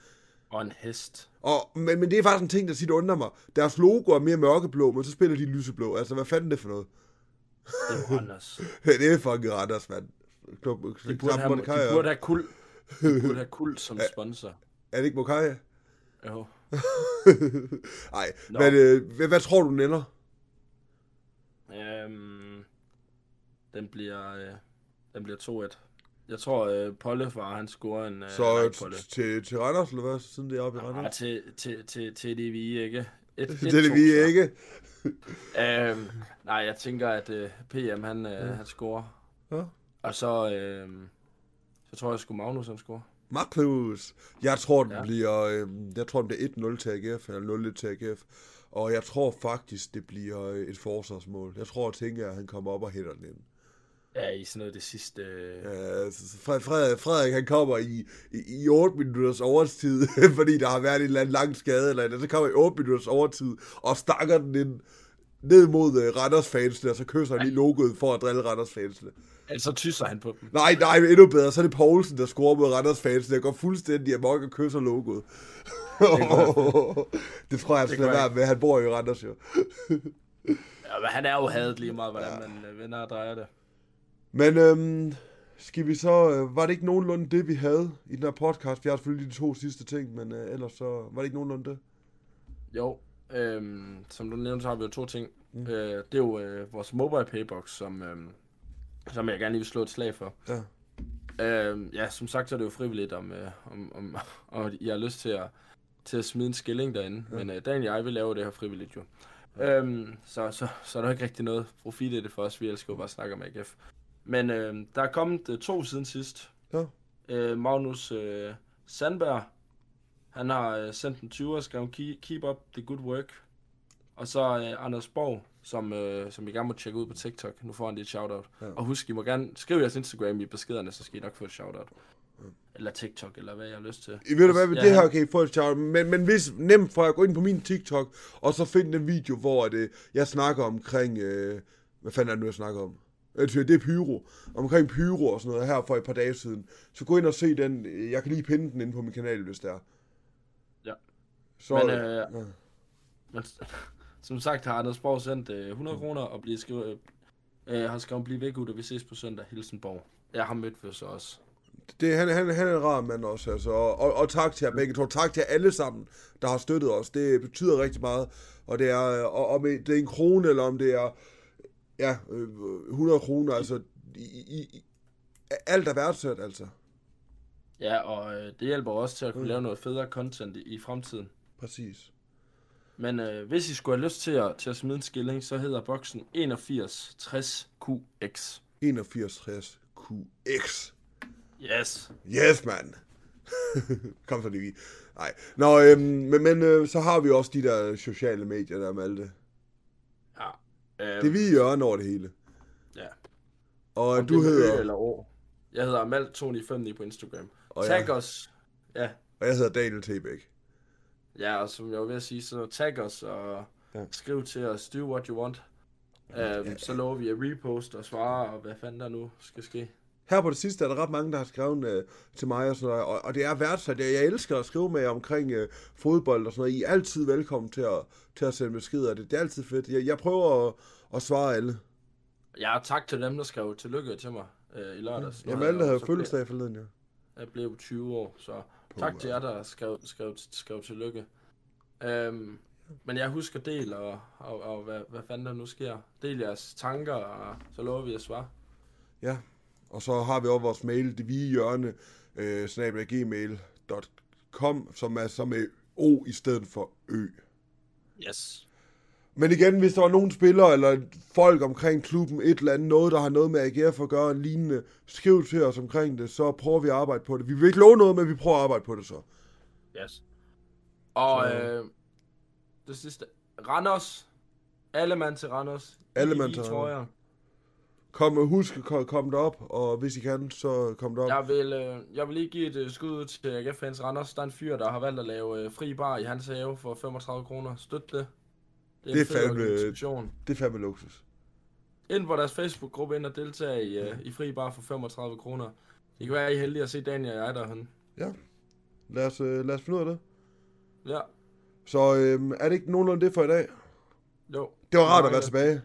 Og en hest. Og, men, men det er faktisk en ting, der tit undrer mig. Deres logo er mere mørkeblå, men så spiller de lyseblå. Altså, hvad fanden er det for noget? Det er Randers. det er fucking Randers, mand. Klub, de burde, have, de burde have kul. De burde have kul som sponsor. Er det ikke Mokai? Jo. Nej, men øh, hvad, hvad tror du, den ender? Øhm, den bliver, øh, den bliver 2-1. Jeg tror, øh, Polle var, han scorer en øh, Så til, til Randers, eller hvad? Siden det er oppe i Randers? Ja, til, til, til, til det vi ikke. Et, et, det er det vi ikke. øhm, nej, jeg tænker, at øh, PM, han, øh, ja. han scorer. Ja. Og så, øh, så tror jeg, at Magnus, han scorer. Magnus! Jeg tror, den ja. bliver, øh, jeg tror, den bliver 1-0 til AGF, eller 0-1 til AGF. Og jeg tror faktisk, det bliver øh, et forsvarsmål. Jeg tror, at tænker, at han kommer op og hætter den ind. Ja, i sådan noget det sidste... Ja, altså, Frederik, Frederik han kommer i, i, i 8 minutters overtid, fordi der har været en eller anden lang skade, eller andet. så kommer i 8 minutters overtid, og stakker den ind ned mod uh, Randers fansene, og så kysser han lige logoet for at drille Randers fansene. Altså, så tysser han på dem. Nej, nej, endnu bedre. Så er det Poulsen, der scorer mod Randers fansene. Der går fuldstændig amok og kysser logoet. Det, det tror jeg, skal være med. Han bor jo i Randers, jo. ja, men han er jo hadet lige meget, hvordan ja. man øh, vender og drejer det. Men øhm, skal vi så, øh, var det ikke nogenlunde det, vi havde i den her podcast? Vi har selvfølgelig de to sidste ting, men øh, ellers så var det ikke nogenlunde det? Jo, øhm, som du nævnte, så har vi jo to ting. Mm. Øh, det er jo øh, vores mobile paybox, som, øh, som jeg gerne lige vil slå et slag for. Ja. Øh, ja, som sagt, så er det jo frivilligt, om, øh, om, om, om jeg har lyst til at, til at smide en skilling derinde. Ja. Men øh, Daniel og jeg vil lave det her frivilligt jo. Ja. Øhm, så, så, så er der ikke rigtig noget profit i det for os. Vi elsker jo bare at snakke om AGF. Men øh, der er kommet øh, to siden sidst. Ja. Øh, Magnus øh, Sandberg, han har øh, sendt en 20 og skrevet keep up the good work. Og så øh, Anders Borg, som, øh, som I gerne må tjekke ud på TikTok. Nu får han lige et shoutout. Ja. Og husk, I må gerne skrive jeres Instagram i beskederne, så skal I nok få et shoutout. Ja. Eller TikTok, eller hvad jeg har lyst til. I ved du hvad, med ja, det her kan I få et shout Men, men hvis nemt for at gå ind på min TikTok, og så finde den video, hvor det, jeg snakker omkring... Øh, hvad fanden er det nu, jeg snakker om? Det er Pyro, omkring Pyro og sådan noget her for et par dage siden. Så gå ind og se den. Jeg kan lige pinde den ind på min kanal, hvis det er. Ja. Så, men, øh, ja. men som sagt har Anders Borg sendt øh, 100 kroner og bliver skrevet, øh, har skrevet blive væk ud, og vi ses på søndag, Hilsenborg. Jeg har mødt for så også. Det, han, han, han er en rar mand også, altså. Og, og, og tak til jer begge to. Tak til alle sammen, der har støttet os. Det betyder rigtig meget. Og det er, og, om det er en krone, eller om det er Ja, øh, 100 kroner, altså, i, i, alt er værdsat, altså. Ja, og øh, det hjælper også til at kunne mm. lave noget federe content i, i fremtiden. Præcis. Men øh, hvis I skulle have lyst til at, til at smide en skilling, så hedder boksen 8160QX. 8160QX. Yes. Yes, man. Kom så lige. Nej. Nå, øhm, men, men øh, så har vi også de der sociale medier der, Malte. Ja, det vi gør over det hele. Ja. Og Om du er hedder... Eller O. Jeg hedder Amal295 på Instagram. Og tag jeg- os. Ja. Og jeg hedder Daniel Tebæk. Ja, og som jeg var ved at sige, så tag os og Ja. ja. skriv til os, do what you want. Um, så lover vi at repost og svare, og hvad fanden der nu skal ske. Her på det sidste er der ret mange, der har skrevet øh, til mig og sådan noget, og, og det er værdsat. Jeg, jeg elsker at skrive med jer omkring øh, fodbold og sådan noget. I er altid velkommen til at, til at sende beskeder. Det, det er altid fedt. Jeg, jeg prøver at, at svare alle. Ja, og tak til dem, der skrev tillykke til mig øh, i lørdags. Nu Jamen har alle, der jeg havde så fødselsdag forleden, ja. blevet- Jeg blev 20 år, så tak til jer, der skrev, skrev, skrev tillykke. Um, men jeg husker del, og, og, og hvad, hvad fanden der nu sker. Del jeres tanker, og så lover vi at svare. Ja, og så har vi også vores mail, det hvide hjørne, øh, gmail.com, som er som med O i stedet for Ø. Yes. Men igen, hvis der var nogen spillere eller folk omkring klubben, et eller andet, noget, der har noget med AGF at gøre, en lignende, skriv til os omkring det, så prøver vi at arbejde på det. Vi vil ikke love noget, men vi prøver at arbejde på det så. Yes. Og Så- øh, det sidste. Randers. Alle mand til Randers. Alle mand til trøjer. Kom, husk at ko- komme derop, og hvis I kan, så kom derop. Jeg vil, øh, jeg vil lige give et øh, skud ud til AGF-fans Randers. Der er en fyr, der har valgt at lave øh, fri bar i hans have for 35 kroner. Støt det. Det Det er en fed fandme- organisation. Det er fandme luksus. Ind på deres Facebook-gruppe ind og deltage i, øh, i fri bar for 35 kroner. Det kan være, I er heldige at se Daniel og jeg derhen. Ja. Lad os, øh, lad os finde ud af det. Ja, Så øh, er det ikke nogenlunde det for i dag? jo. Det var rart at være tilbage.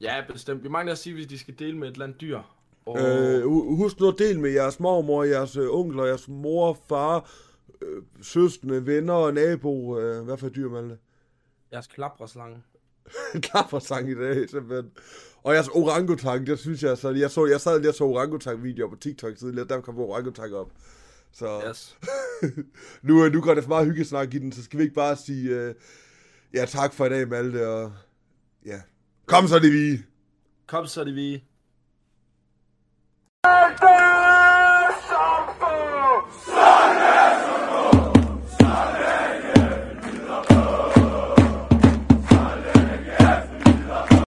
Ja, bestemt. Vi mangler at sige, hvis de skal dele med et eller andet dyr. Og... Øh, hu- husk nu at dele med jeres mormor, jeres øh, onkler, jeres mor, far, øh, søskende, venner og nabo. Øh, hvad for dyr, Malte? Jeres klapreslange. En klappersang i dag, simpelthen. Og jeres orangutang, det synes jeg, så jeg, så, jeg sad lige og så orangutang-videoer på TikTok tidligere, der kom orangutang op. Så Yes. nu, øh, nu går det for meget hyggesnak i den, så skal vi ikke bare sige, øh, ja tak for i dag, Malte, og ja, kom så det vi. Kom så, det vi. Samfund!